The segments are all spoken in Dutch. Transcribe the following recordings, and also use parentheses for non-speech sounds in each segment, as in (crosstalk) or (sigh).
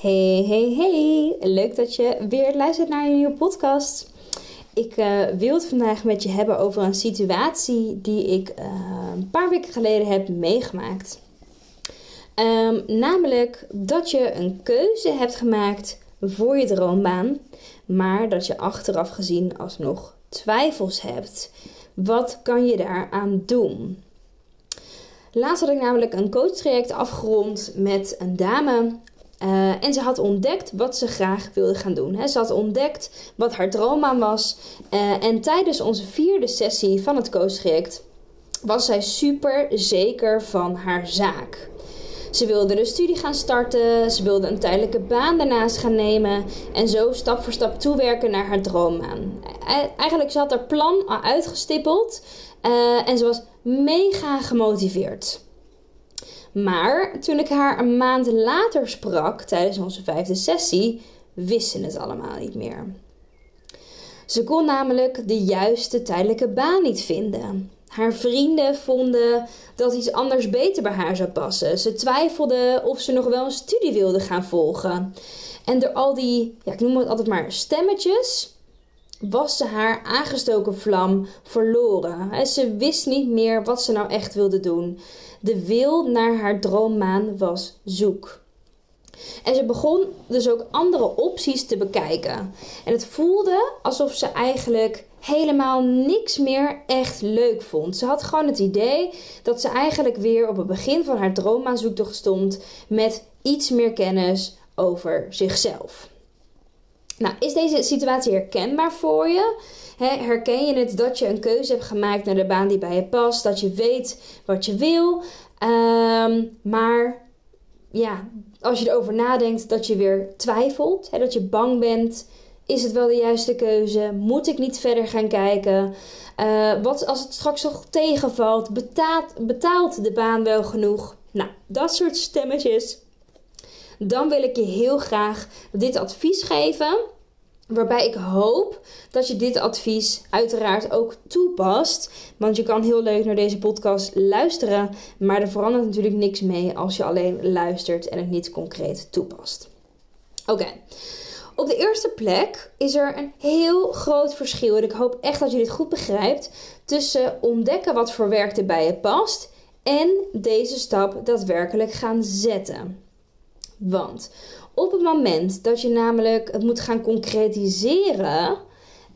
Hey, hey, hey. Leuk dat je weer luistert naar een nieuwe podcast. Ik uh, wil het vandaag met je hebben over een situatie die ik uh, een paar weken geleden heb meegemaakt. Um, namelijk dat je een keuze hebt gemaakt voor je droombaan, maar dat je achteraf gezien alsnog twijfels hebt. Wat kan je daaraan doen? Laatst had ik namelijk een coachtraject afgerond met een dame uh, en ze had ontdekt wat ze graag wilde gaan doen. Ze had ontdekt wat haar droombaan was. Uh, en tijdens onze vierde sessie van het coachtraject was zij super zeker van haar zaak. Ze wilde de studie gaan starten, ze wilde een tijdelijke baan daarnaast gaan nemen en zo stap voor stap toewerken naar haar droombaan. Eigenlijk, ze had haar plan al uitgestippeld en ze was mega gemotiveerd. Maar toen ik haar een maand later sprak tijdens onze vijfde sessie, wist ze het allemaal niet meer. Ze kon namelijk de juiste tijdelijke baan niet vinden. Haar vrienden vonden dat iets anders beter bij haar zou passen. Ze twijfelden of ze nog wel een studie wilde gaan volgen. En door al die, ja, ik noem het altijd maar stemmetjes, was ze haar aangestoken vlam verloren. Ze wist niet meer wat ze nou echt wilde doen. De wil naar haar droommaan was zoek. En ze begon dus ook andere opties te bekijken. En het voelde alsof ze eigenlijk helemaal niks meer echt leuk vond. Ze had gewoon het idee dat ze eigenlijk weer op het begin van haar droommaanzoektocht stond met iets meer kennis over zichzelf. Nou, is deze situatie herkenbaar voor je? herken je het dat je een keuze hebt gemaakt naar de baan die bij je past? Dat je weet wat je wil. Um, maar ja, als je erover nadenkt, dat je weer twijfelt. dat je bang bent. Is het wel de juiste keuze? Moet ik niet verder gaan kijken? Uh, wat als het straks nog tegenvalt? Betaalt, betaalt de baan wel genoeg? Nou, dat soort stemmetjes. Dan wil ik je heel graag dit advies geven. Waarbij ik hoop dat je dit advies uiteraard ook toepast. Want je kan heel leuk naar deze podcast luisteren. Maar er verandert natuurlijk niks mee als je alleen luistert en het niet concreet toepast. Oké. Op de eerste plek is er een heel groot verschil. En ik hoop echt dat je dit goed begrijpt. Tussen ontdekken wat voor werk er bij je past. En deze stap daadwerkelijk gaan zetten. Want op het moment dat je namelijk het moet gaan concretiseren,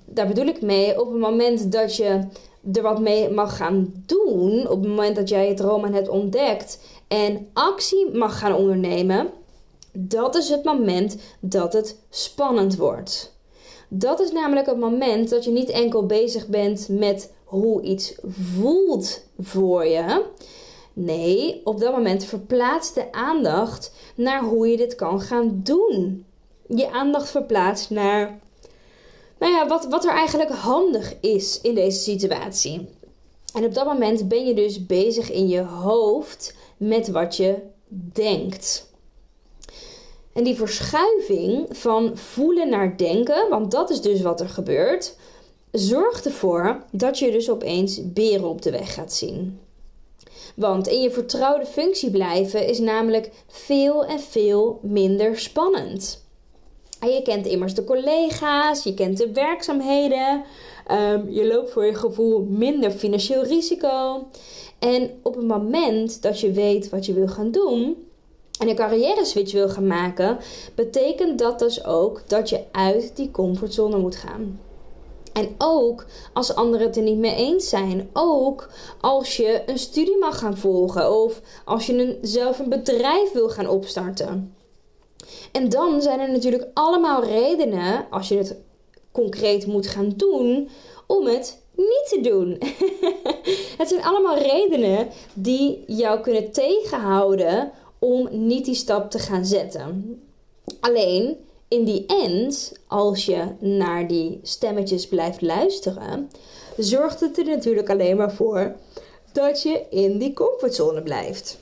daar bedoel ik mee, op het moment dat je er wat mee mag gaan doen, op het moment dat jij je droom hebt ontdekt en actie mag gaan ondernemen, dat is het moment dat het spannend wordt. Dat is namelijk het moment dat je niet enkel bezig bent met hoe iets voelt voor je, Nee, op dat moment verplaats de aandacht naar hoe je dit kan gaan doen. Je aandacht verplaatst naar nou ja, wat, wat er eigenlijk handig is in deze situatie. En op dat moment ben je dus bezig in je hoofd met wat je denkt. En die verschuiving van voelen naar denken, want dat is dus wat er gebeurt, zorgt ervoor dat je dus opeens beren op de weg gaat zien. Want in je vertrouwde functie blijven is namelijk veel en veel minder spannend. En je kent immers de collega's, je kent de werkzaamheden, um, je loopt voor je gevoel minder financieel risico. En op het moment dat je weet wat je wil gaan doen, en een carrière switch wil gaan maken, betekent dat dus ook dat je uit die comfortzone moet gaan. En ook als anderen het er niet mee eens zijn. Ook als je een studie mag gaan volgen of als je een, zelf een bedrijf wil gaan opstarten. En dan zijn er natuurlijk allemaal redenen, als je het concreet moet gaan doen, om het niet te doen. (laughs) Het zijn allemaal redenen die jou kunnen tegenhouden om niet die stap te gaan zetten. Alleen in die end, als je naar die stemmetjes blijft luisteren, zorgt het er natuurlijk alleen maar voor dat je in die comfortzone blijft.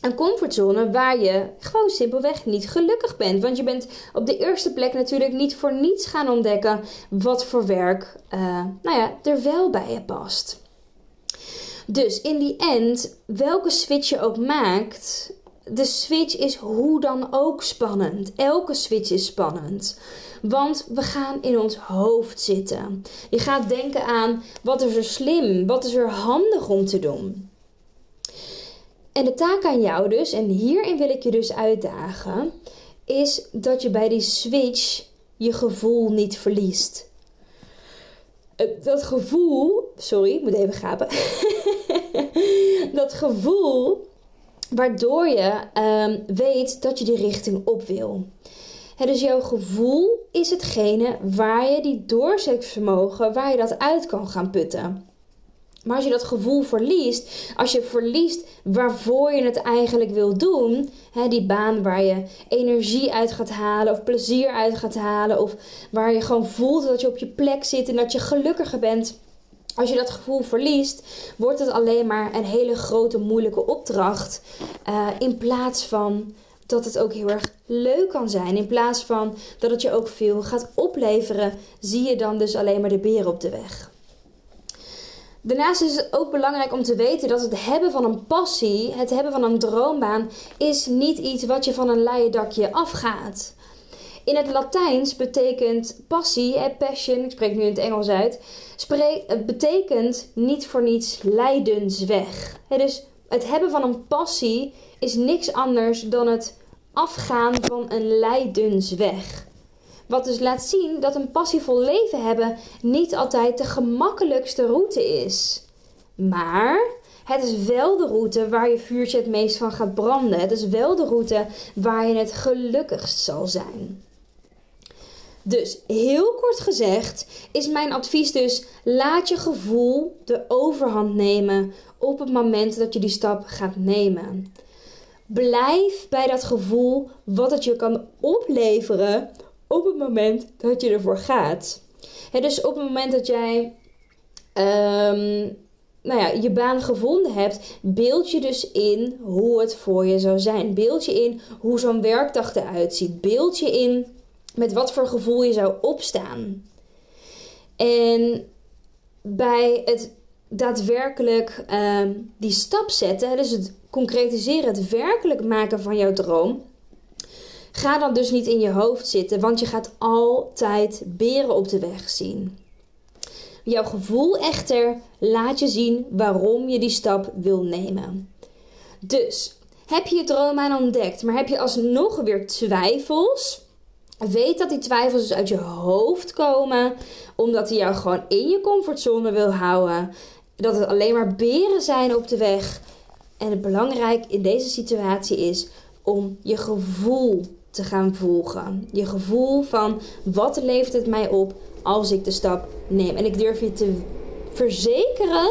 Een comfortzone waar je gewoon simpelweg niet gelukkig bent. Want je bent op de eerste plek natuurlijk niet voor niets gaan ontdekken wat voor werk uh, nou ja, er wel bij je past. Dus in die end, welke switch je ook maakt, de switch is hoe dan ook spannend. Elke switch is spannend. Want we gaan in ons hoofd zitten. Je gaat denken aan wat is er slim, wat is er handig om te doen. En de taak aan jou dus, en hierin wil ik je dus uitdagen, is dat je bij die switch je gevoel niet verliest. Dat gevoel, sorry, ik moet even gapen. (laughs) dat gevoel waardoor je um, weet dat je die richting op wil. dus jouw gevoel is hetgene waar je die doorzettingsvermogen, waar je dat uit kan gaan putten. Maar als je dat gevoel verliest, als je verliest waarvoor je het eigenlijk wil doen, die baan waar je energie uit gaat halen of plezier uit gaat halen, of waar je gewoon voelt dat je op je plek zit en dat je gelukkiger bent. Als je dat gevoel verliest, wordt het alleen maar een hele grote moeilijke opdracht. Uh, in plaats van dat het ook heel erg leuk kan zijn. In plaats van dat het je ook veel gaat opleveren, zie je dan dus alleen maar de beren op de weg. Daarnaast is het ook belangrijk om te weten dat het hebben van een passie, het hebben van een droombaan, is niet iets wat je van een leien dakje afgaat. In het Latijns betekent passie, passion, ik spreek nu in het Engels uit, het betekent niet voor niets lijdensweg. dus het hebben van een passie is niks anders dan het afgaan van een lijdensweg. Wat dus laat zien dat een passievol leven hebben niet altijd de gemakkelijkste route is. Maar het is wel de route waar je vuurtje het meest van gaat branden. Het is wel de route waar je het gelukkigst zal zijn. Dus heel kort gezegd is mijn advies dus: laat je gevoel de overhand nemen op het moment dat je die stap gaat nemen. Blijf bij dat gevoel wat het je kan opleveren op het moment dat je ervoor gaat. dus op het moment dat jij ehm, nou ja, je baan gevonden hebt, beeld je dus in hoe het voor je zou zijn. Beeld je in hoe zo'n werkdag eruit ziet. Beeld je in met wat voor gevoel je zou opstaan. En bij het daadwerkelijk ehm, die stap zetten, dus het concretiseren, het werkelijk maken van jouw droom, Ga dan dus niet in je hoofd zitten, want je gaat altijd beren op de weg zien. Jouw gevoel echter laat je zien waarom je die stap wil nemen. Dus heb je je droom aan ontdekt, maar heb je alsnog weer twijfels? Weet dat die twijfels dus uit je hoofd komen, omdat hij jou gewoon in je comfortzone wil houden. Dat het alleen maar beren zijn op de weg. En het belangrijk in deze situatie is om je gevoel te gaan volgen. Je gevoel van wat levert het mij op als ik de stap neem. En ik durf je te verzekeren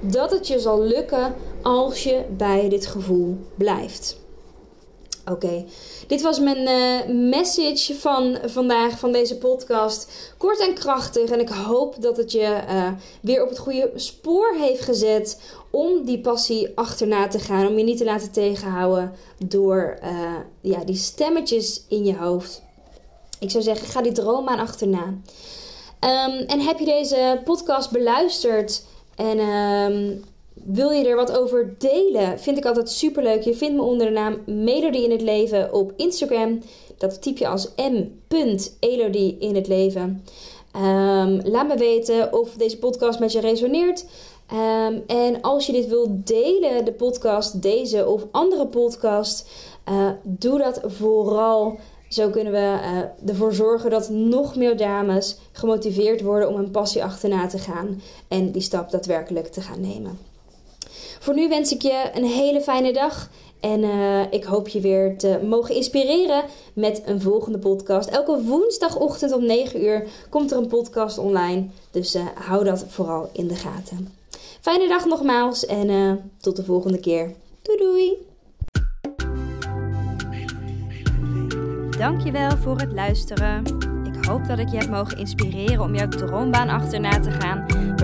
dat het je zal lukken als je bij dit gevoel blijft. Oké, dit was mijn uh, message van vandaag, van deze podcast. Kort en krachtig. En ik hoop dat het je uh, weer op het goede spoor heeft gezet om die passie achterna te gaan. Om je niet te laten tegenhouden door uh, ja, die stemmetjes in je hoofd. Ik zou zeggen, ga die droom aan achterna. Um, en heb je deze podcast beluisterd en... Um, wil je er wat over delen? Vind ik altijd super leuk. Je vindt me onder de naam Melodie in het Leven op Instagram. Dat typ je als m.elodie in het leven. Um, laat me weten of deze podcast met je resoneert. Um, en als je dit wilt delen, de podcast, deze of andere podcast, uh, doe dat vooral. Zo kunnen we uh, ervoor zorgen dat nog meer dames gemotiveerd worden om hun passie achterna te gaan en die stap daadwerkelijk te gaan nemen. Voor nu wens ik je een hele fijne dag. En uh, ik hoop je weer te mogen inspireren met een volgende podcast. Elke woensdagochtend om 9 uur komt er een podcast online. Dus uh, hou dat vooral in de gaten. Fijne dag nogmaals en uh, tot de volgende keer. Doei doei! Dankjewel voor het luisteren. Ik hoop dat ik je heb mogen inspireren om jouw droombaan achterna te gaan,